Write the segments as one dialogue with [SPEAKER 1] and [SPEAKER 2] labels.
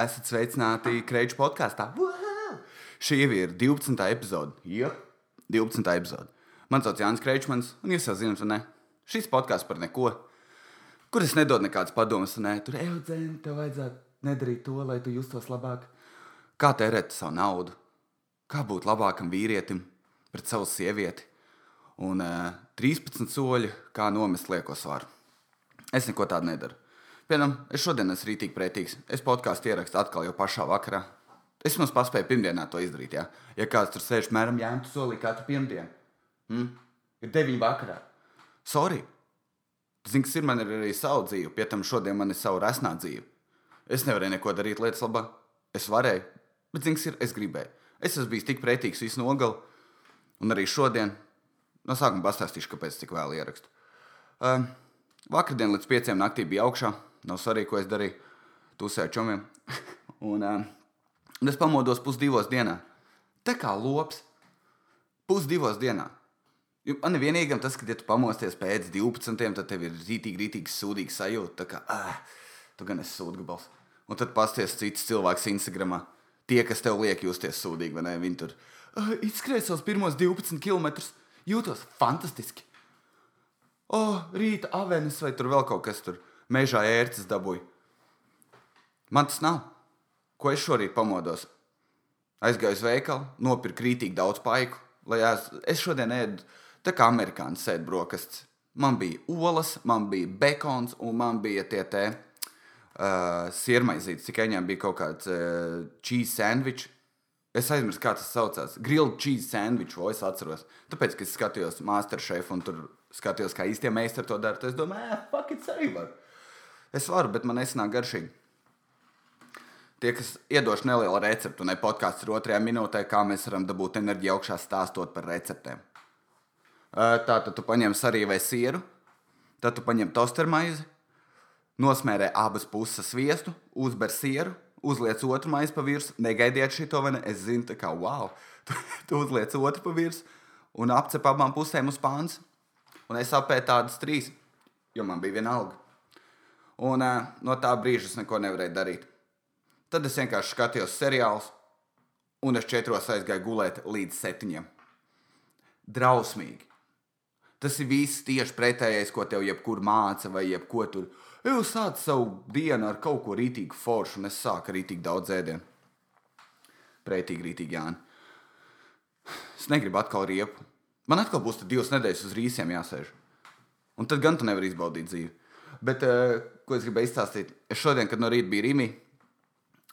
[SPEAKER 1] Esat sveicināti Kreidžu podkāstā. Šī jau ir 12. epizode. Jā, 12. epizode. Mans sauc Jānis Kreičmans, un jūs jau zināt, ne? Šis podkāsts par neko, kur es nedodu nekādas padomas, ne, tur Eudzēni, tev vajadzētu nedarīt to, lai tu justos labāk. Kā tērēt savu naudu, kā būt labākam vīrietim pret savu sievieti, un uh, 13 soļi, kā nomest lieko svaru. Es neko tādu nedaru. Piemēram, es šodien esmu rītīgi prētīgs. Es podkāstu ierakstu atkal jau pašā vakarā. Es mums paspēju pirmdienā to izdarīt. Ja, ja kāds tur sēž, mēram, jāņem tu solī katru pirmdienu. Mm? Ir 9 vakarā. Sorry. Zini, kas ir man ir arī savu dzīvi, pie tam šodien man ir savu resnā dzīve. Es nevarēju neko darīt lietas labā. Es varēju, bet zini, kas ir, es gribēju. Es esmu bijis tik pretīgs visu nogali, un arī šodien. No sākuma pastāstīšu, kāpēc tik vēl ierakstu. Uh, vakardien līdz pieciem naktī bija augšā. Nav svarīgi, ko es darīju. Tusēju čomiem. un, uh, un es pamodos pusdivos dienā. Tā kā lops. Pusdivos dienā. Man ir vienīgais tas, ka, ja tu pamosties pēc 12, tad tev ir rītīgi, rītīgi sūdīga sajūta. Tā kā, ah, tu gan esi sūdgabals. Un tad pasties cits cilvēks Instagramā. Tie, kas tev liek justies sūdīgi, vai ne? Viņi tur uh, izskrēja savus pirmos 12 km. Jūtos fantastiski. O, oh, rīta avenes vai tur vēl kaut kas tur mežā ērces dabūja. Man tas nav. Ko es šorīt pamodos? Aizgāju uz veikalu, nopirku rītīgi daudz paiku. Lai es, es šodien ēdu tā kā amerikāņu sēdu brokastis. Man bija olas, man bija bekons un man bija tie te uh, sirmaizītes. Tikai viņiem bija kaut kāds uh, cheese sandwich. Es aizmirsu, kā tas saucās. Grilled cheese sandwich, vai es atceros. Tāpēc, ka es skatījos Masterchef un tur skatījos, kā īstie meistari to dara. Es domāju, ah, fuck it, arī var. Es varu, bet man nesanāk garšīgi. Tie, kas iedošu nelielu receptu, ne podkāsts ir otrajā minūtē, kā mēs varam dabūt enerģiju augšā stāstot par receptēm. Tātad tu paņem arī vai sieru, tad tu paņem tostermaizi, nosmērē abas puses sviestu, uzber sieru, uzliec otru maizi pa virsmu, negaidiet šito, vai ne? Es zinu, tā kā wow, tu, tu uzliec otru pa virsmu un apcep abām pusēm uz pāns. Un es apēju tādas trīs, jo man bija viena alga. Un uh, no tā brīža es neko nevarēju darīt. Tad es vienkārši skatījos seriālus, un es četros aizgāju gulēt līdz septiņiem. Drausmīgi. Tas ir viss tieši pretējais, ko tev jebkur māca, vai jebko tur. Jūs sācat savu dienu ar kaut ko rītīgu foršu, un es sāku rītīgi daudz ēdienu. Pretīgi, rītīgi, Jāni. Es negribu atkal riepu. Man atkal būs divas nedēļas uz rīsiem jāsēž. Un tad gan tu nevari izbaudīt dzīvi. Bet, uh, ko es gribēju izstāstīt? Es šodien, kad no rīta biju Rīgā,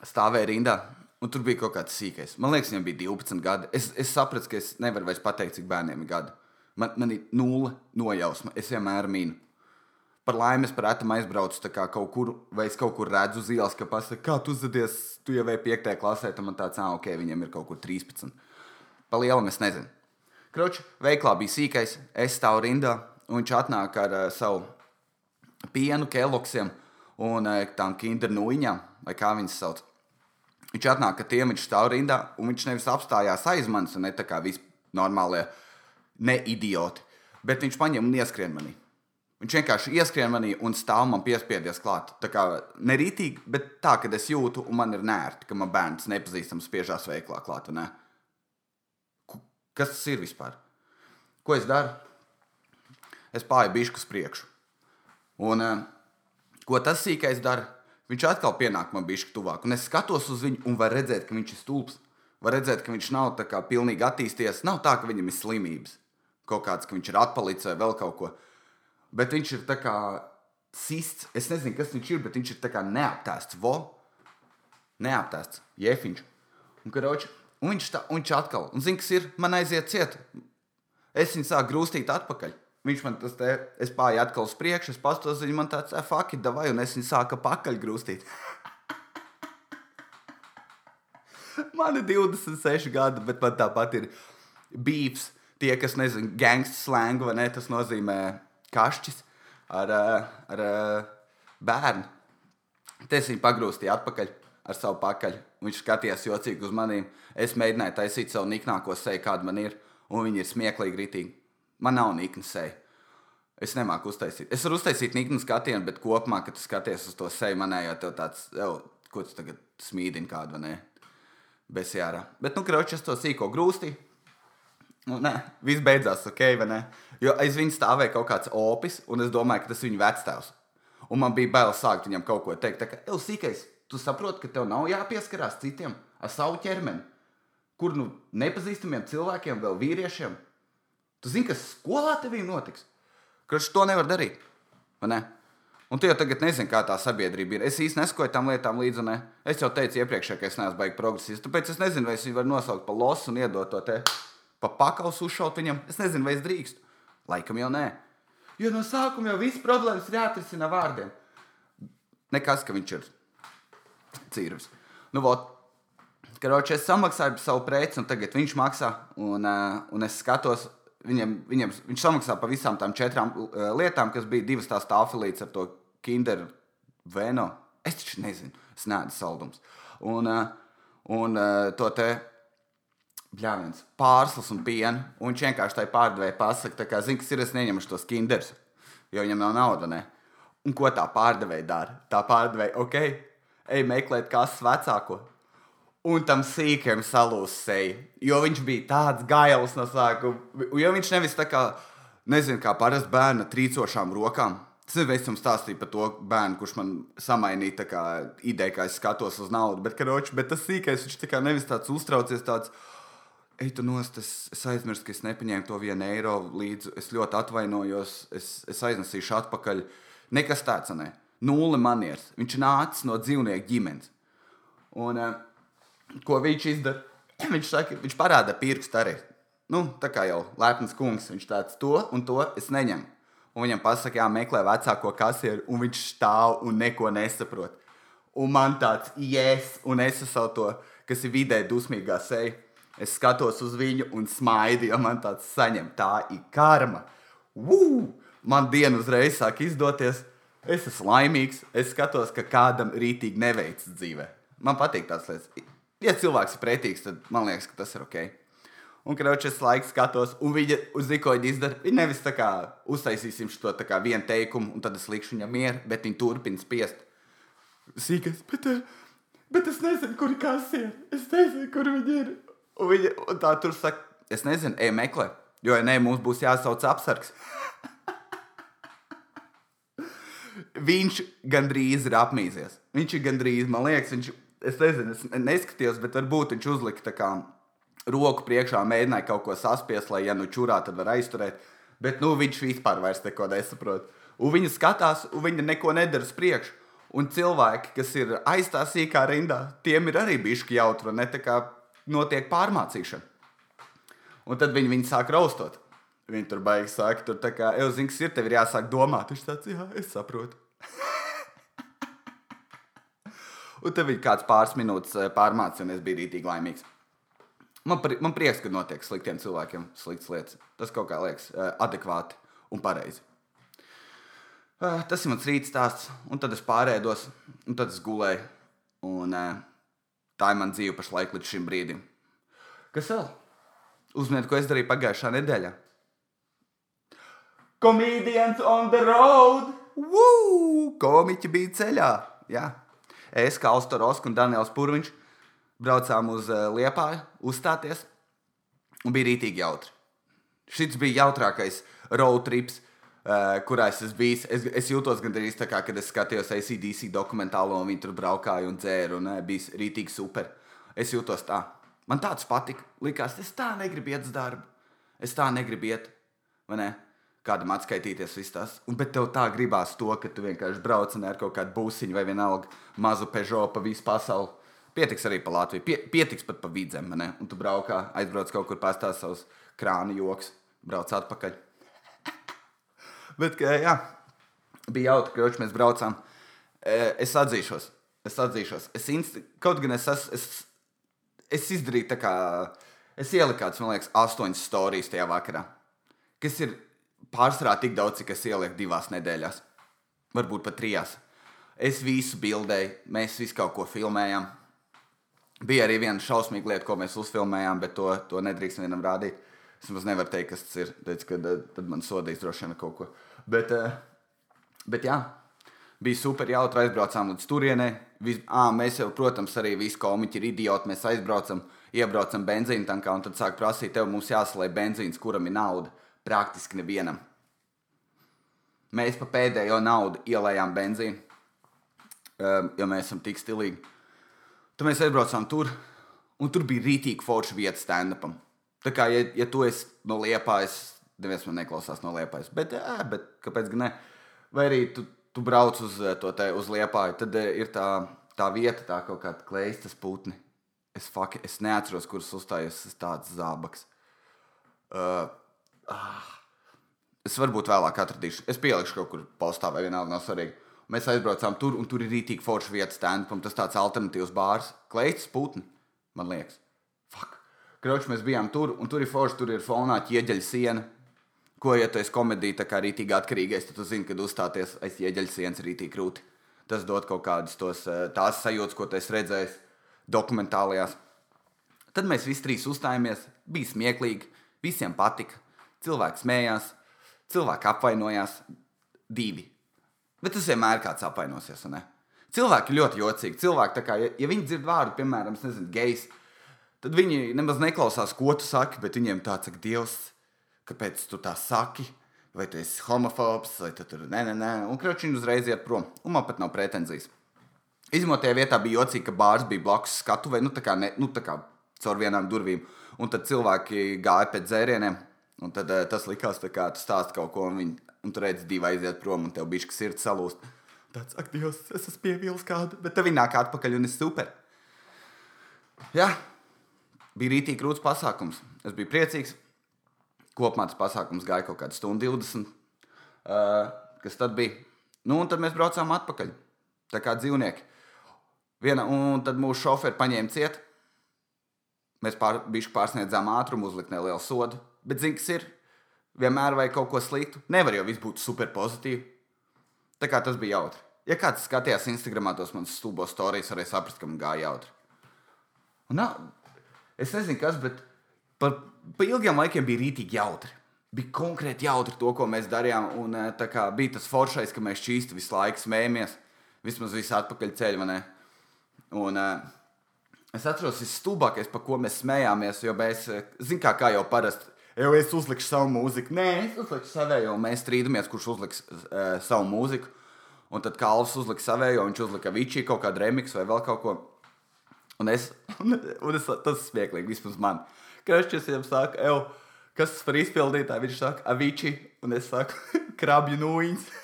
[SPEAKER 1] stāvēju rindā, un tur bija kaut kāds sīkais. Man liekas, viņam bija 12 gadi. Es, es sapratu, ka es nevaru vairs pateikt, cik bērniem ir gadi. Man, man ir nulle nojausma. Es vienmēr mīnu. Par laimi es par ētam aizbraucu kaut kur, vai es kaut kur redzu uz ielas, ka pasaka, kā tu uzvedies, tu jau ej 5. klasē, tad man tāds, ah, ok, viņam ir kaut kur 13. Pa lielam es nezinu. Kroči, veiklā bija sīkais, es stāvu rindā, un viņš atnāk ar uh, savu pienu, keloksiem un uh, tām kinder nuiņām, vai kā viņas sauc. Viņš atnāk ar tiem, viņš stāv rindā, un viņš nevis apstājās aiz manis, un ne tā kā visi normālie ne idioti, bet viņš paņem un ieskrien manī. Viņš vienkārši ieskrien manī un stāv man piespiedies klāt. Tā kā nerītīgi, bet tā, ka es jūtu, un man ir nērti, ka man bērns nepazīstams spiežās veiklā klāt. Ne? Kas tas ir vispār? Ko es daru? Es pāri bišku uz priekšu. Un uh, ko tas sīkais dara? Viņš atkal pienāk man bišku tuvāk. Un es skatos uz viņu un varu redzēt, ka viņš ir stulbs. Var redzēt, ka viņš nav tā kā pilnīgi attīstījies. Nav tā, ka viņam ir slimības. Kaut kāds, ka viņš ir atpalicis vai vēl kaut ko bet viņš ir tā kā sists. Es nezinu, kas viņš ir, bet viņš ir tā kā neaptēsts. Vo, neaptēsts, jēfiņš. Un, karoči, un viņš, tā, un viņš atkal, un zina, kas ir, man aiziet ciet. Es viņu sāku grūstīt atpakaļ. Viņš man tas te, es pārēju atkal uz priekšu, es pastos viņu, man tāds, fuck, it, vai, un es viņu sāku pakaļ grūstīt. man ir 26 gadi, bet man tāpat ir beefs. Tie, kas nezina, gangsta slēngu, vai ne, tas nozīmē kašķis ar, eh, ar eh, bērnu. Te es viņu pagrūstīju atpakaļ ar savu pakaļ. Viņš skatījās jocīgi uz maniem. Es mēģināju taisīt savu niknāko seju, kāda man ir, un viņi ir smieklīgi, ritīgi. Man nav nikna seja. Es nemāku uztaisīt. Es varu uztaisīt niknu skatienu, bet kopumā, kad skaties uz to seju, manējot, tev tāds, jau, ko tu tagad smīdini kādu, vai ne? Besjārā. Bet, nu, es to sīko grūsti. Nu, nē, viss beidzās ok, vai ne? Jo aiz viņa stāvēja kaut kāds opis, un es domāju, ka tas ir viņa vectēvs. Un man bija bail sākt viņam kaut ko teikt. Tā kā, ej, sīkais, tu saproti, ka tev nav jāpieskarās citiem ar savu ķermeni. Kur nu nepazīstamiem cilvēkiem, vēl vīriešiem. Tu zini, kas skolā tevī notiks? Kurš to nevar darīt? vai Ne? Un tu jau tagad nezini, kā tā sabiedrība ir. Es īstenībā neskoju tam lietām līdzi. Ne? Es jau teicu iepriekš, ka es neesmu baigts progresīvs. Tāpēc es nezinu, vai es viņu varu nosaukt par losu un iedot to te pa pakaus uzšaut viņam. Es nezinu, vai es drīkstu. Laikam jau nē. Jo no sākuma jau viss problēmas ir jāatrisina vārdiem. Nekas, ka viņš ir cīrvis. Nu, vot, Karoči, es samaksāju par savu preci, un tagad viņš maksā. Un, uh, un es skatos, viņam, viņam, viņš samaksā par visām tām četrām uh, lietām, kas bija divas tās tāfelītes ar to kinder veno. Es taču nezinu, es neēdu saldums. Un, uh, un uh, to te bļāviens, pārslas un pienu. Un viņš vienkārši tai pārdevēja pasaka, tā kā zina, kas ir, es neņemšu tos kinders, jo viņam nav nauda. Ne? Un ko tā pārdevēja dara? Tā pārdevēja, ok, ej meklēt kases vecāko. Un tam sīkam salūz seja. Jo viņš bija tāds gails no sākuma. Jo viņš nevis tā kā, nezinu, kā parasts bērns trīcošām rokām. Es nezinu, es jums stāstīju par to bērnu, kurš man samainīja kā ideju, kā es skatos uz naudu. Bet, karoči, bet tas sīkais, viņš tā kā nevis tāds uztraucies, tāds, ej, tu nost, es, es aizmirsu, ka es nepaņēmu to vienu eiro līdzi. Es ļoti atvainojos, es, es aiznesīšu atpakaļ. Nekas tāds, ne? Nulle manieres. Viņš nācis no dzīvnieku ģimenes. Un, uh, ko viņš izdara. Viņš, saka, viņš parāda pirkstu arī. Nu, tā kā jau lepns kungs, viņš tāds to un to es neņemu. Un viņam pasaka, jā, meklē vecāko kasieru, un viņš stāv un neko nesaprot. Un man tāds yes, un es esmu to, kas ir vidē dusmīgā seja. Es skatos uz viņu un smaidu, jo man tāds saņem. Tā ir karma. Woo! Man diena uzreiz sāk izdoties. Es esmu laimīgs. Es skatos, ka kādam rītīgi neveicas dzīvē. Man patīk tās lietas ja cilvēks ir pretīgs, tad man liekas, ka tas ir ok. Un, kad es laiku skatos, un viņa uz zikoļu izdara, viņa nevis tā kā uztaisīsim šo tā kā vienu teikumu, un tad es likšu viņam mieru, bet viņa turpina spiest. Sīkais, bet, eh, bet es nezinu, kur ir kasieri. Es nezinu, kur viņi ir. Un viņa un tā tur saka, es nezinu, ej meklē, jo, ja nē, mums būs jāsauc apsargs. viņš gandrīz ir apmīzies. Viņš ir gandrīz, man liekas, viņš ir es nezinu, es neskatījos, bet varbūt viņš uzlika kā, roku priekšā, mēģināja kaut ko saspiest, lai, ja nu čurā, tad var aizturēt. Bet nu, viņš vispār neko nesaprot. Un viņi skatās, un viņi neko nedara uz priekšu. Un cilvēki, kas ir aiz tā sīkā rindā, tiem ir arī bijuši jautri, ne tā kā notiek pārmācīšana. Un tad viņi, viņi sāk raustot. Viņi tur baigs sāk, tur tā kā, kas ir, tev ir jāsāk domāt. Viņš tāds, jā, es saprotu. Un tev bija kāds pāris minūtes eh, pārmācīja, un es biju rītīgi laimīgs. Man, pri, man prieks, ka notiek sliktiem cilvēkiem sliktas lietas. Tas kaut kā liekas uh, adekvāti un pareizi. Uh, tas ir mans rīta stāsts, un tad es pārēdos, un tad es gulēju. Un, tā ir mana dzīve pašlaik līdz šim brīdim. Kas vēl? Uzminiet, ko es darīju pagājušā nedēļā. Comedians on the road! Woo! Komiķi bija ceļā! Jā, es, kā Austorovs un Daniels Pūriņš, braucām uz uh, Liepāju uzstāties, un bija rītīgi jautri. Šis bija jautrākais road trips, uh, kurā es esmu bijis. Es, es jūtos gandrīz tā kā, kad es skatījos ACDC dokumentālo, un viņi tur braukāja un dzēra, un uh, bija rītīgi super. Es jūtos tā. Man tāds patika. Likās, es tā negribu iet uz darbu. Es tā negribu iet. Vai ne? Kādam atskaitīties. Tas, un, bet tev tā gribās to, ka tu vienkārši brauc ar kaut kādu būsiņu vai vienalga mazu pežo pa visu pasauli. Pietiks arī pa Latviju, Pie, pietiks pat pa vidzem. Ne? Un tu braukā, aizbrauc kaut kur pastāstīt savus krāna joks, brauc atpakaļ. bet, jā, bija jautri, ka mēs braucām. E, es atzīšos, es atzīšos. Es insti... Kaut gan es, es, es, es izdarīju tā kā. Es ieliku man liekas, astoņas stāstus tajā vakarā. Kas ir pārsvarā tik daudz, cik es ielieku divās nedēļās, varbūt pat trijās. Es visu bildēju, mēs visu kaut ko filmējām. Bija arī viena šausmīga lieta, ko mēs uzfilmējām, bet to, to nedrīkst vienam rādīt. Es nemaz nevaru teikt, kas tas ir. Teicu, ka tad man sodīs droši vien kaut ko. Bet, eh, bet jā, Bija super jautri, aizbraucām līdz turienei. Mēs jau, protams, arī visi komiķi ir idioti. Mēs aizbraucam, iebraucam benzīna tankā un tad sāk prasīt, tev mums jāsalē benzīns, kuram ir nauda. Praktiski nevienam. Mēs pa pēdējo naudu ielējām benzīnu, um, jo mēs esam tik stilīgi. Tad mēs aizbraucām tur, un tur bija rītīgi forša vieta stand-upam. Tā kā, ja, ja tu esi no liepājas, neviens man neklausās no liepājas, bet, jā, bet kāpēc gan ne? Vai arī tu, tu brauc uz to te, uz liepāju, tad ir tā, tā vieta, tā kaut kāda kleistas putni. Es, fuck, es neatceros, kuras uzstājas tāds zābaks. Uh. Es varbūt vēlāk atradīšu. Es pielikšu kaut kur postā vai vienalga nav svarīgi. Mēs aizbraucām tur, un tur ir rītīgi forša vieta stand-upam. Tas tāds alternatīvs bārs. Kleistas putni, man liekas. Fuck. Kroči, mēs bijām tur, un tur ir forši, tur ir fonā ķieģeļa siena. Ko, ja tu esi komēdija, tā kā rītīgi atkarīgais, tad tu zini, kad uzstāties aiz ķieģeļa sienas rītīgi krūti. Tas dod kaut kādas tos, tās sajūtas, ko tu esi redzējis dokumentālajās. Tad mēs visi trīs uzstājāmies, bija smieklīgi, visiem patika, cilvēki smējās cilvēki apvainojās divi. Bet tas vienmēr kāds apvainosies. Cilvēki ir ļoti jocīgi. Cilvēki, kā, ja, ja viņi dzird vārdu, piemēram, nezinu, gejs, tad viņi nemaz neklausās, ko tu saki, bet viņiem tāds saka, Dievs, kāpēc tu tā saki? Vai tu esi homofobs, vai tu tur nē, nē, nē. Un krāšņi uzreiz iet prom. Un man pat nav pretenzijas. Izņemot tajā vietā bija jocīgi, ka bārs bija blakus skatuvei, nu tā kā, ne, nu, tā kā caur vienām durvīm. Un tad cilvēki gāja pēc dzērieniem, Un tad uh, tas likās, kā tu stāst kaut ko, un, viņi, un tu redzi, divi aiziet prom, un tev bija šis sirds salūst. Tāds, ak, Dievs, es esmu pievīlis kādu, bet tev nāk atpakaļ, un es super. Jā, bija rītīgi grūts pasākums. Es biju priecīgs. Kopumā tas pasākums gāja kaut kādu stundu 20. Uh, kas tad bija? Nu, un tad mēs braucām atpakaļ. Tā kā dzīvnieki. Viena, un tad mūsu šoferi paņēma ciet. Mēs pār, pārsniedzām ātrumu, uzlikt nelielu sodu. Bet, zini, kas ir? Vienmēr vajag kaut ko sliktu. Nevar jau viss būt super pozitīvi. Tā kā tas bija jautri. Ja kāds skatījās Instagram tos manus stulbos stāstus, varēja saprast, ka man gāja jautri. Un, nā, es nezinu, kas, bet par, par ilgiem laikiem bija rītīgi jautri. Bija konkrēti jautri to, ko mēs darījām. Un, kā, bija tas foršais, ka mēs šķīsti visu laiku smējamies. Vismaz visu atpakaļ ceļu. Un, uh, es atceros, tas stulbākais, par ko mēs smējāmies. Jo mēs, zinām, kā, kā jau parasti jau es uzlikšu savu mūziku. Nē, es uzlikšu savējo, un mēs strīdamies, kurš uzliks uh, savu mūziku. Un tad Kalvs uzlika savējo, viņš uzlika Vičī kaut kādu remixu vai vēl kaut ko. Un es, un, un es tas ir smieklīgi vismaz man. Krašķis viņam saka, evo, kas tas par izpildītāju? Viņš saka, Avičī, un es saku, krabju nūjiņas.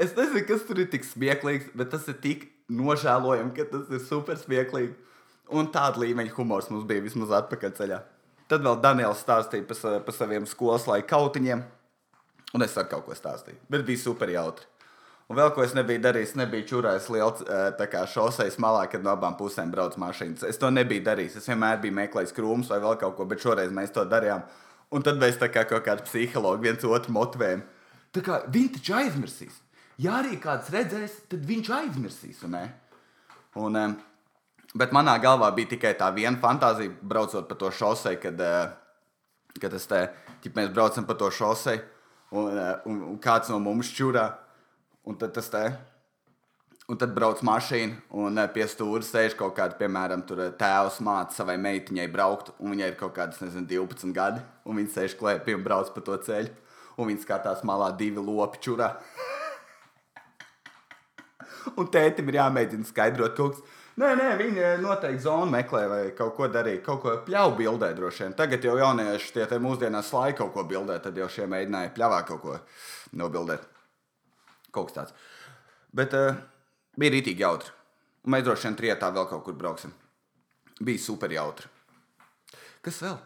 [SPEAKER 1] Es nezinu, kas tur ir tik smieklīgs, bet tas ir tik nožēlojam, ka tas ir super smieklīgi. Un tāda līmeņa humors mums bija vismaz atpakaļceļā. Tad vēl Daniels stāstīja par, par saviem skolas laika kautiņiem, un es arī kaut ko stāstīju. Bet bija super jautri. Un vēl ko es nebiju darījis, nebiju čurājis liels šoseis malā, kad no abām pusēm brauc mašīnas. Es to nebiju darījis. Es vienmēr biju meklējis krūmus vai vēl kaut ko, bet šoreiz mēs to darījām. Un tad mēs tā kā kaut kādi psihologi viens otru motivējam. Tā kā viņi taču aizmirsīs ja arī kāds redzēs, tad viņš aizmirsīs. Un, un, bet manā galvā bija tikai tā viena fantāzija, braucot pa to šosei, kad, kad es te, ķip, mēs braucam pa to šosei, un, un, un kāds no mums čurā. Un tad tas te. Un tad brauc mašīna, un pie stūra sēž kaut kāda, piemēram, tēvs māca savai meitiņai braukt, un viņai ir kaut kādas, nezinu, 12 gadi, un viņa sēž klēpī un brauc pa to ceļu, un viņa skatās malā divi lopi čurā. Un tētim ir jāmēģina skaidrot kaut kas. Nē, nē, viņi noteikti zonu meklē vai kaut ko darīja. Kaut ko pļauju bildē droši vien. Tagad jau jaunieši tie mūsdienās slāņi kaut ko bildē, tad jau šie mēģināja pļāvā kaut ko nobildēt. Kaut kas tāds. Bet uh, bija rītīgi jautri. Un mēs droši vien trietā vēl kaut kur brauksim. Bija super jautri. Kas vēl?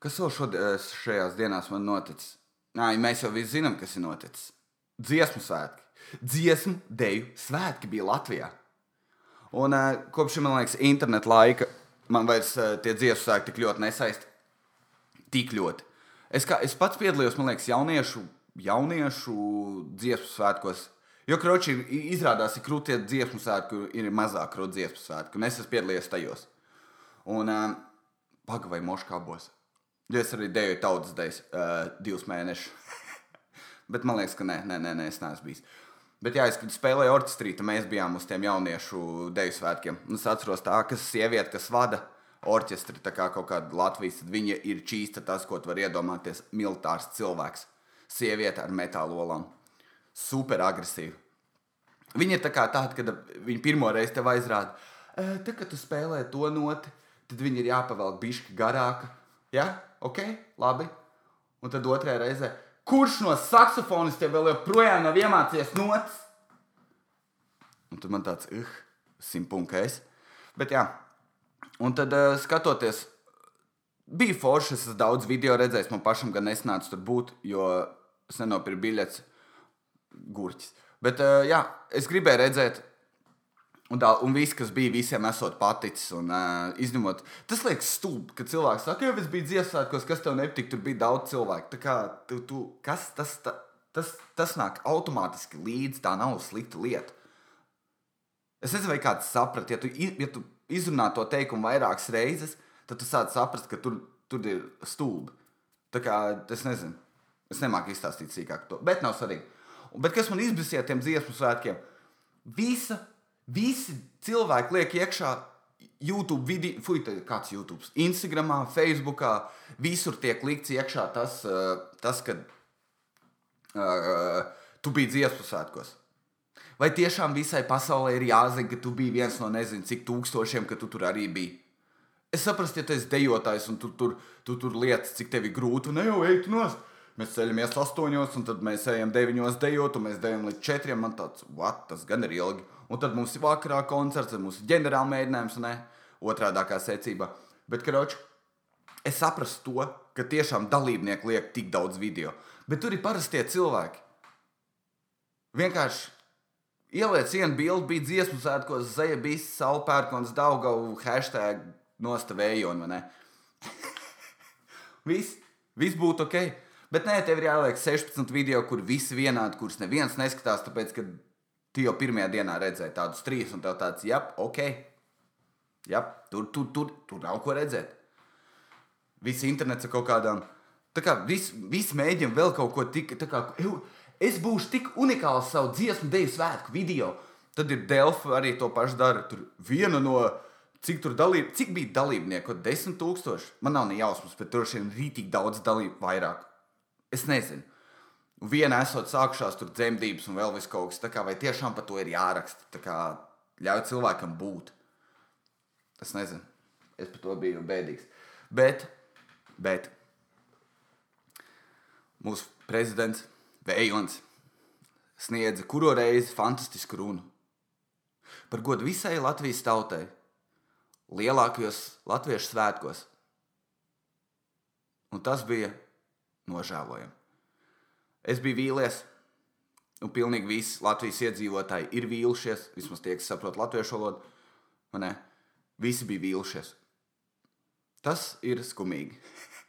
[SPEAKER 1] Kas vēl šod, šajās dienās man noticis? Nē, mēs jau visi zinām, kas ir noticis. Dziesmu svētki dziesmu deju svētki bija Latvijā. Un uh, kopš man liekas, interneta laika man vairs uh, tie dziesmu svētki tik ļoti nesaist. Tik ļoti. Es, kā, es pats piedalījos, man liekas, jauniešu, jauniešu dziesmu svētkos. Jo, kroči, izrādās, ka krūtie dziesmu svētki ir mazāk krūtie dziesmu svētki, un es esmu piedalījies tajos. Un, uh, Paga vai moškābos. Jo es arī deju tautas dejas uh, divus mēnešus. Bet man liekas, ka nē, nē, nē, nē es neesmu bijis. Bet, jā, es, kad spēlēju orķestrī, tad mēs bijām uz tiem jauniešu deju svētkiem. Un es atceros, tā, ka sieviete, kas vada orķestri, tā kā kaut kāda Latvijas, tad viņa ir čīsta tas, ko tu vari iedomāties. Militārs cilvēks, sieviete ar metāla olām. Super agresīva. Viņa ir tā kā tāda, kad viņa pirmo reizi tev aizrāda, e, tad, kad tu spēlē to noti, tad viņa ir jāpavelk bišķi garāka. Ja? Ok, labi. Un tad otrajā reizē, kurš no saksofonistiem vēl joprojām nav iemācījies notis? Un tad man tāds, uh, simtpunktais. Bet jā, un tad uh, skatoties, bija forši, es daudz video redzējis, man pašam gan nesnāca tur būt, jo es nenopirku biļetes gurķis. Bet uh, jā, es gribēju redzēt, Un, tā, un viss, kas bija, visiem esot paticis. Un, uh, izņemot, tas liekas stulbi, ka cilvēks saka, ka es biju dziesmākos, kas tev nepatīk, tur bija daudz cilvēku. Tā kā tu, tu, kas, tas, ta, tas, tas nāk automātiski līdzi, tā nav slikta lieta. Es nezinu, vai kāds saprat, ja tu, ja tu izrunā to teikumu vairākas reizes, tad tu sāc saprast, ka tur, tur ir stulbi. Tā kā es nezinu, es nemāku izstāstīt sīkāk to, bet nav svarīgi. Bet kas man izbrisīja tiem dziesmu svētkiem? Visa Visi cilvēki liek iekšā YouTube video, fuj, kāds YouTube, Instagram, Facebook, visur tiek likts iekšā tas, uh, tas ka uh, tu biji dziesmu svētkos. Vai tiešām visai pasaulē ir jāzina, ka tu biji viens no nezinu cik tūkstošiem, ka tu tur arī biji? Es saprotu, ja tu esi dejotājs un tu tur, tu tur lietas, cik tev ir grūti, un jau ej, tu nost. Mēs ceļamies astoņos, un tad mēs ejam deviņos dejot, un mēs dejam līdz četriem. Man tāds, what, tas gan ir ilgi. Un tad mums ir vakarā koncerts, tad mums ir ģenerāla mēģinājums, ne otrādākā secībā. Bet, karoči, es saprastu to, ka tiešām dalībnieki liek tik daudz video. Bet tur ir parastie cilvēki. Vienkārši ieliec vienu bildi, bija dziesmu svētkos, zeja bija saulpērkons, daugavu, hashtag nostavēju, un ne? viss, viss būtu ok. Bet nē, tev ir jāliek 16 video, kur visi vienādi, kurus neviens neskatās, tāpēc, ka tu jau pirmajā dienā redzēji tādus trīs, un tev tāds, jā, ok, jā, tur, tur, tur, tur nav ko redzēt. Viss internets ar kaut kādām, tā kā visi vis mēģina vēl kaut ko tik, tā kā, es būšu tik unikāls savu dziesmu, deju svētku video. Tad ir Delfa arī to pašu dara. Tur viena no, cik tur dalība, cik bija dalībnieku, desmit tūkstoši. Man nav ne jausmas, bet tur šiem rītīgi daudz dalību vairāk. Es nezinu. Viena esot sākušās tur dzemdības un vēl vis kaut kas tāds, vai tiešām par to ir jāraksta. Tā kā ļauj cilvēkam būt. Es nezinu. Es par to biju bēdīgs. Bet, bet mūsu prezidents Vējons sniedza kuru reizi fantastisku runu par godu visai Latvijas tautai, lielākajos latviešu svētkos. Un tas bija nožēlojami. Es biju vīlies, un pilnīgi visi Latvijas iedzīvotāji ir vīlušies, vismaz tie, kas saprot latviešu valodu. Visi bija vīlušies. Tas ir skumīgi.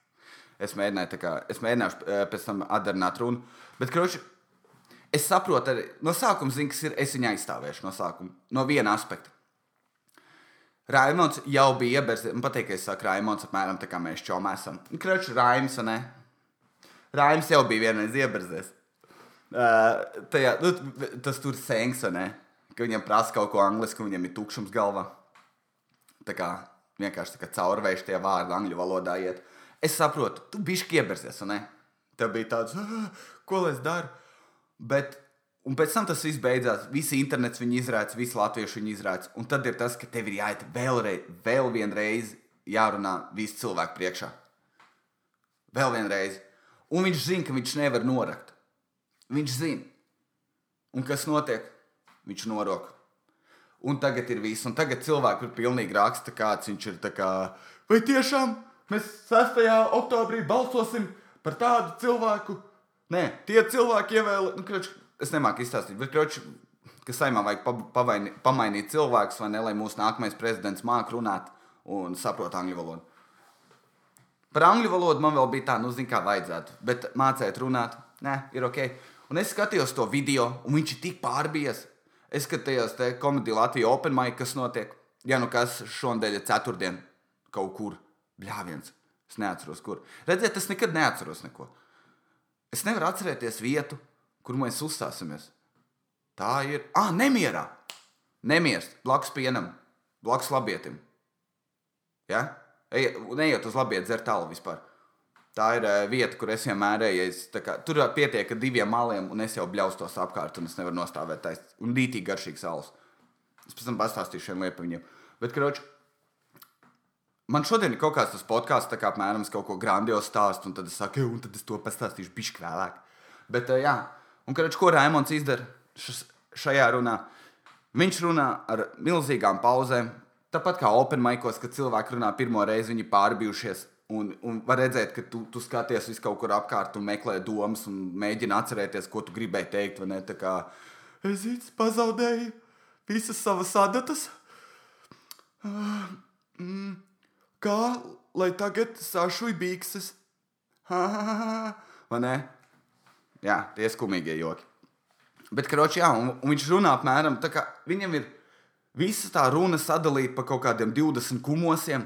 [SPEAKER 1] es mēģināju, kā, es mēģināšu eh, pēc tam atdarināt runu, bet, kroči, es saprotu, arī no sākuma zinu, kas ir. Es viņu aizstāvēšu no sākuma, no viena aspekta. Raimons jau bija ieberzies. Man patīk, ka es saku, Raimons apmēram tā kā mēs čomā esam. Kroči, Raims, ne? Raims jau bija vienreiz iebrzies. Uh, tajā, nu, tas tur ne? Ka viņam prasa kaut ko angliski, un viņam ir tukšums galvā. Tā kā vienkārši tā kā caurvējš tie vārdi angļu valodā iet. Es saprotu, tu bišķi iebrzies, ne? Tev bija tāds, ah, ko lai es daru? Bet, un pēc tam tas viss beidzās. Visi internets viņu izrādās, visi latvieši viņu izrādās. Un tad ir tas, ka tev ir jāiet vēlreiz, vēl vienreiz jārunā visu cilvēku priekšā. Vēl vienreiz. Un viņš zina, ka viņš nevar norakt. Viņš zina. Un kas notiek? Viņš norok. Un tagad ir viss. Un tagad cilvēki ir pilnīgi raksta, kāds viņš ir. Kā, vai tiešām mēs 6. oktobrī balsosim par tādu cilvēku? Nē, tie cilvēki ievēlē. Nu, kroč, es nemāku izstāstīt, bet kroč, ka saimā vajag pavaini, pamainīt cilvēkus, vai ne, lai mūsu nākamais prezidents māca runāt un saprot angļu valodu. Par angļu valodu man vēl bija tā, nu, zina, kā vajadzētu. Bet mācīt runāt, nē, ir ok. Un es skatījos to video, un viņš ir tik pārbies. Es skatījos te komēdiju Latvijas Open Mic, kas notiek. Ja nu kas šonadēļ ir ceturtdiena kaut kur. Bļāviens. Es neatceros, kur. Redziet, es nekad neatceros neko. Es nevaru atcerēties vietu, kur mēs uzstāsimies. Tā ir. Ah, nemierā! Nemieris blakus pienam, blakus labietim. Ja? Ej, neiet uz labietu, dzer tālu vispār. Tā ir uh, vieta, kur es vienmēr eju. Kā, tur pietiek ar diviem maliem, un es jau bļaustos apkārt, un es nevaru nostāvēt taisnīgi. Un dītīgi garšīgs salas. Es pēc tam pastāstīšu šiem liepiem. Bet, kroč, man šodien ir kaut kāds tas podkāsts, kā apmēram es kaut ko grandiozu stāstu, un tad es saku, un tad es to pastāstīšu bišķi vēlāk. Bet, uh, jā, un, kroč, ko Raimons izdara šajā runā? Viņš runā ar milzīgām pauzēm, tāpat kā Open Maikos, kad cilvēki runā pirmo reizi, viņi pārbijušies. Un, un var redzēt, ka tu, tu skaties uz kaut kur apkārt un meklē domas un mēģini atcerēties, ko tu gribēji teikt. Kā es īstenībā pazaudēju visas savas adatas. Uh, mm, kā lai tagad sašuj bikses? Vai ne? Jā, tie skumīgie joki. Bet, kroči, jā, un, un viņš runā apmēram tā, ka viņam ir visa tā runa sadalīta pa kaut kādiem 20 kumosiem.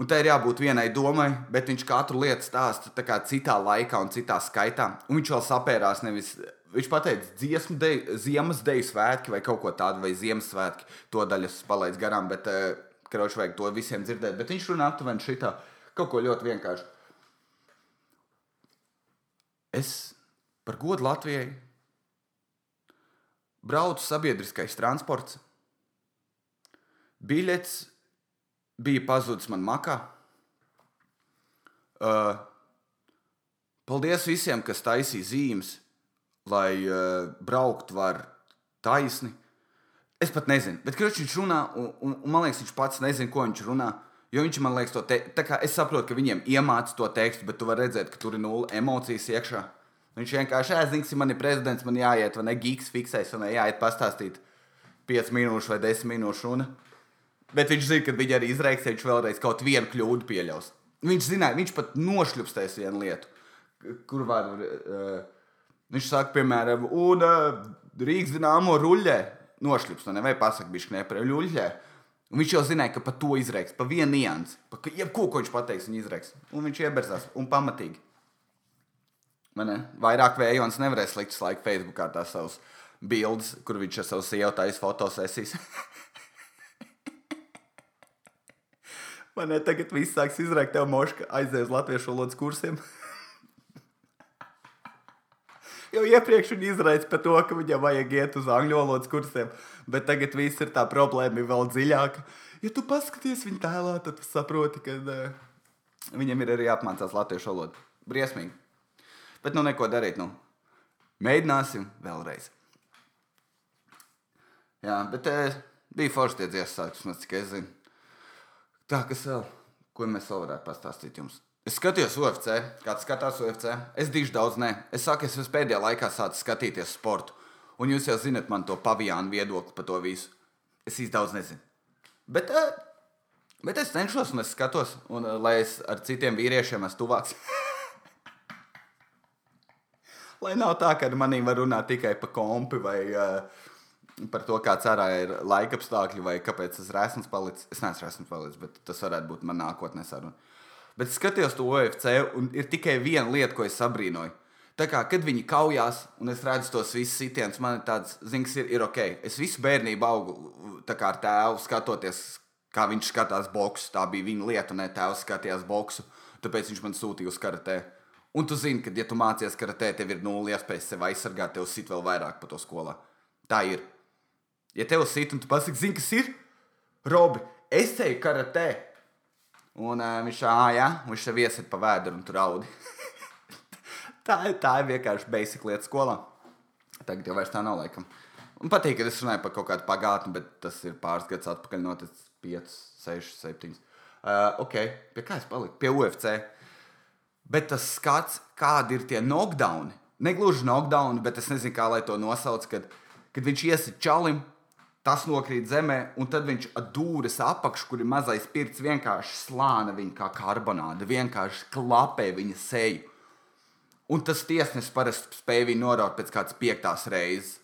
[SPEAKER 1] Un tā ir jābūt vienai domai, bet viņš katru lietu stāsta kā citā laikā un citā skaitā. Un viņš vēl sapērās nevis. Viņš pateica, dziesmu, de, ziemas deju svētki vai kaut ko tādu, vai Ziemassvētki. To daļu es palaidu garām, bet uh, kroči vajag to visiem dzirdēt. Bet viņš runā aptuveni šitā kaut ko ļoti vienkāršu. Es par godu Latvijai braucu sabiedriskais transports. Biļets bija pazudis man makā. Uh, paldies visiem, kas taisīja zīmes, lai uh, braukt var taisni. Es pat nezinu, bet viņš runā, un, un, un man liekas, viņš pats nezina, ko viņš runā. Jo viņš man liekas, to te, es saprotu, ka viņiem iemācīja to tekstu, bet tu vari redzēt, ka tur ir nulle emocijas iekšā. Viņš vienkārši aizsnigs, man ir prezidents, man jāiet, vai ne gigs fiksēs, un jāiet pastāstīt 5 minūšu vai 10 minūšu runu. Bet viņš zina, ka viņi arī izreiks, ja viņš vēlreiz kaut vienu kļūdu pieļaus. Viņš zināja, viņš pat nošļupstēs vienu lietu, kur var. Uh, viņš saka, piemēram, un uh, Rīgas dīnāmo ruļļē nošļups, no nevajag pasakāt, bišķi ne par ruļļē. Un viņš jau zināja, ka par to izreiks, pa vienu niansu, pa jebko, ko viņš pateiks, viņa izreiks. Un viņš ieberzās un pamatīgi. Vairāk vējons nevarēs likt laiku Facebookā tās savas bildes, kur viņš ar savu sievu taisa fotosesijas. Man ne tagad viss sāks izrakt, tev moška aizies uz latviešu valodas kursiem. Jau iepriekš viņa izraisa par to, ka viņam vajag iet uz angļu valodas kursiem, bet tagad viss ir tā problēma vēl dziļāka. Ja tu paskaties viņa tēlā, tad saproti, ka uh, viņam ir arī jāapmācās latviešu valodu. Briesmīgi. Bet nu neko darīt. Nu. Mēģināsim vēlreiz. Jā, bet e, bija forši tie dziesmu sākums, cik es zinu. Tā, kas vēl? Ko mēs vēl varētu pastāstīt jums? Es skatījos UFC, kāds skatās UFC. Es dižu daudz, nē. Es saku, es pēdējā laikā sāku skatīties sportu. Un jūs jau zinat man to paviānu viedokli par to visu. Es īsti daudz nezinu. Bet, uh, bet es cenšos un es skatos, un, uh, lai es ar citiem vīriešiem esmu tuvāks. Lai nav tā, ka manī var runāt tikai par kompi vai uh, par to, kāds ārā ir laika apstākļi vai kāpēc es esmu palicis. Es neesmu esmu palicis, bet tas varētu būt manā nākotnē saruna. Bet skatījos to OFC, un ir tikai viena lieta, ko es sabrīnoju. Tā kā, kad viņi kaujās, un es redzu tos visus sitienus, man ir tāds, zināms, ir, ir ok. Es visu bērnību augu ar tēvu, skatoties, kā viņš skatās boxu. Tā bija viņa lieta, un tēvs skatījās boxu. Tāpēc viņš man sūtīja uz karatē. Un tu zini, ka, ja tu mācies karatē, tev ir nulle iespējas sevi aizsargāt, tev sit vēl vairāk pa to skolā. Tā ir. Ja tev sit un tu pasaki, zini, kas ir? Robi, es teju karatē. Un uh, viņš ah, jā, viņš tev iesit pa vēdru un tur raudi. tā, tā ir vienkārši basic lieta skolā. Tagad jau tā nav laikam. Man patīk, ka es runāju par kaut kādu pagātni, bet tas ir pāris gadus atpakaļ noticis 5, 6, 7. Uh, ok, pie kā es paliku? Pie UFC. Bet tas skats, kādi ir tie knockdowni, negluži knockdowni, bet es nezinu, kā lai to nosauc, kad, kad viņš iesit čalim, tas nokrīt zemē, un tad viņš dūris apakšā, kur ir mazais pirts, vienkārši slāna viņa kā karbonāde, vienkārši klapē viņa seju. Un tas tiesnesis parasti spēja viņu noraut pēc kādas piektās reizes.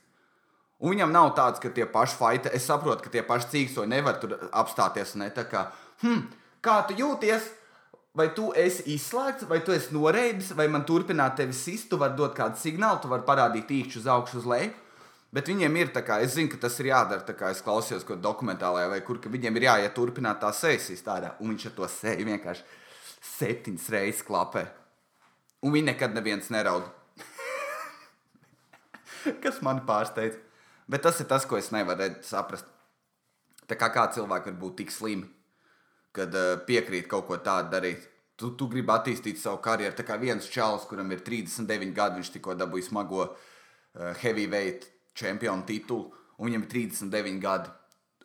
[SPEAKER 1] Un viņam nav tāds, ka tie paši faiti, es saprotu, ka tie paši cīkstoņi nevar tur apstāties. Ne, kā, hm, kā tu jūties? vai tu esi izslēgts, vai tu esi noreidis, vai man turpināt tevi sist, tu vari dot kādu signālu, tu vari parādīt īkšķi uz augšu, uz leju. Bet viņiem ir tā kā, es zinu, ka tas ir jādara, tā kā es klausījos kādā dokumentālajā, vai kur, ka viņiem ir jāiet turpināt tā sejas izstādē, un viņš ar to seju vienkārši septiņas reizes klapē. Un viņi nekad neviens neraud. Kas mani pārsteidz. Bet tas ir tas, ko es nevaru saprast. Tā kā kā cilvēki var būt tik slimi, kad uh, piekrīt kaut ko tādu darīt. Tu, tu gribi attīstīt savu karjeru. Tā kā viens čalis, kuram ir 39 gadi, viņš tikko dabūja smago uh, heavyweight čempionu titulu, un viņam ir 39 gadi.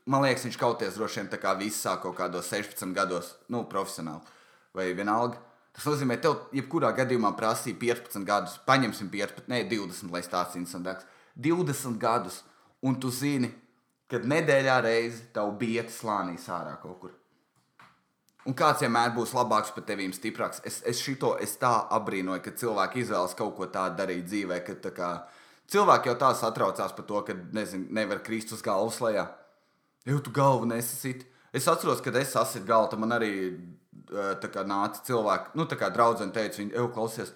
[SPEAKER 1] Man liekas, viņš kauties droši vien tā kā viss sāk kaut kādos 16 gados, nu, profesionāli vai vienalga. Tas nozīmē, tev jebkurā gadījumā prasīja 15 gadus, paņemsim 15, ne 20, lai stāsts interesants. 20 gadus, un tu zini, kad nedēļā reizi tavu bieti slānīs ārā kaut kur. Un kāds vienmēr būs labāks par tevi, stiprāks. Es, es šito es tā abrīnoju, ka cilvēki izvēlas kaut ko tādu darīt dzīvē, ka tā kā, cilvēki jau tā satraucās par to, ka nezin, nevar krist uz galvas lejā. Jau tu galvu nesasīt. Es atceros, kad es sasitu galvu, tad man arī kā, nāca cilvēki, nu, tā kā draudzene teica, viņi jau klausies.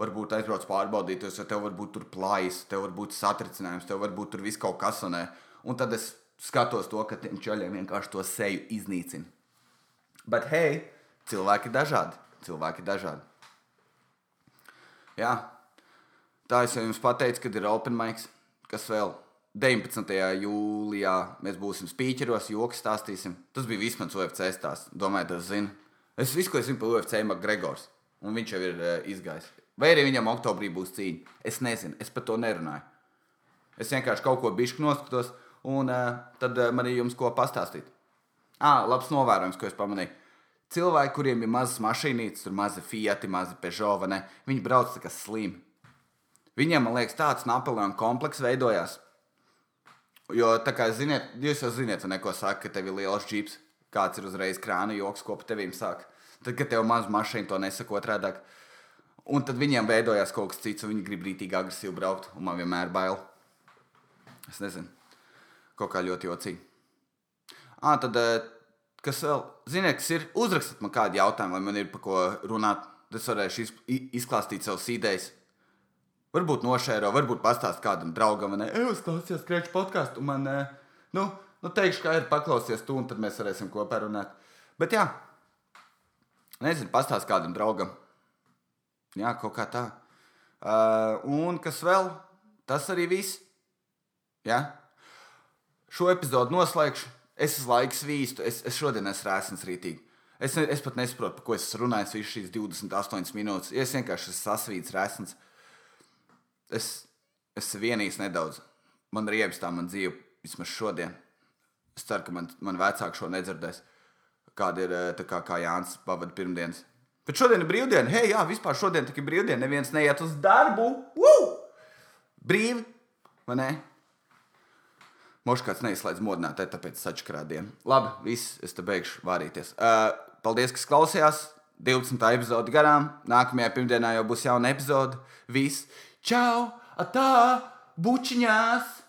[SPEAKER 1] Varbūt aizbrauc pārbaudīties, jo tev var būt tur plājas, tev var būt satricinājums, tev var būt tur viss kaut kas. Un, un tad es skatos to, ka tiem čaļiem vienkārši to seju iznīcina. Bet hei, cilvēki ir dažādi. Cilvēki ir dažādi. Jā, tā es jau jums pateicu, kad ir Open Mics, kas vēl 19. jūlijā mēs būsim spīķeros, joks stāstīsim. Tas bija vismaz UFC stāsts. Domāju, tas zina. Es visu, ko es zinu par UFC, ir Gregors. Un viņš jau ir uh, izgājis. Vai arī viņam oktobrī būs cīņa. Es nezinu, es par to nerunāju. Es vienkārši kaut ko bišķi noskatos, un uh, tad uh, man ir jums ko pastāstīt. Ah, labs novērojums, ko es pamanīju. Cilvēki, kuriem ir mazas mašīnītes, tur mazi Fiat, mazi Peugeot, ne, viņi brauc tā kā slimi. Viņiem, man liekas, tāds Napoleona komplekss veidojās. Jo, tā kā ziniet, jūs jau zināt, neko saka, ka tev ir liels džips, kāds ir uzreiz krāna joks, ko pa tevīm sāk. Tad, kad tev maz mašīna to nesako otrādāk. Un tad viņiem veidojās kaut kas cits, un viņi grib rītīgi agresīvi braukt, un man vienmēr bail. Es nezinu, kaut kā ļoti jocīgi. Ah, tad, kas vēl, ziniet, kas ir, uzrakstiet man kādu jautājumu, vai man ir par ko runāt. Es varēšu izklāstīt savus idejas. Varbūt nošēro, varbūt pastāst kādam draugam, ne? Es klausījos kreču podkāstu, un man, nu, nu, teikšu, kā ir paklausies tu, un tad mēs varēsim kopā runāt. Bet jā, nezinu, pastāst kādam draugam. Jā, kaut kā tā. Uh, un kas vēl? Tas arī viss. Jā. Šo epizodu noslēgšu. Es esmu laiks vīstu. Es, es šodien esmu rēsnis rītīgi. Es, es pat nesaprotu, par ko es runāju visu šīs 28 minūtes. Es vienkārši esmu sasvīts rēsnis. Es, es vienīs nedaudz. Man ir iebis tā man dzīve vismaz šodien. Es ceru, ka man, man vecāki šo nedzirdēs. Kāda ir tā kā, kā Jānis pavadīja pirmdienas. Bet šodien ir brīvdiena. Hei, jā, vispār šodien ir brīvdiena. Neviens neiet uz darbu. Woo! Brīvi, vai ne? Mošs kāds neizslēdz modinātāju, tāpēc sačakrādiem. Labi, viss, es te beigšu vārīties. Uh, paldies, kas klausījās. 12. epizode garām. Nākamajā pirmdienā jau būs jauna epizode. Viss. Tchau, até, butinhas!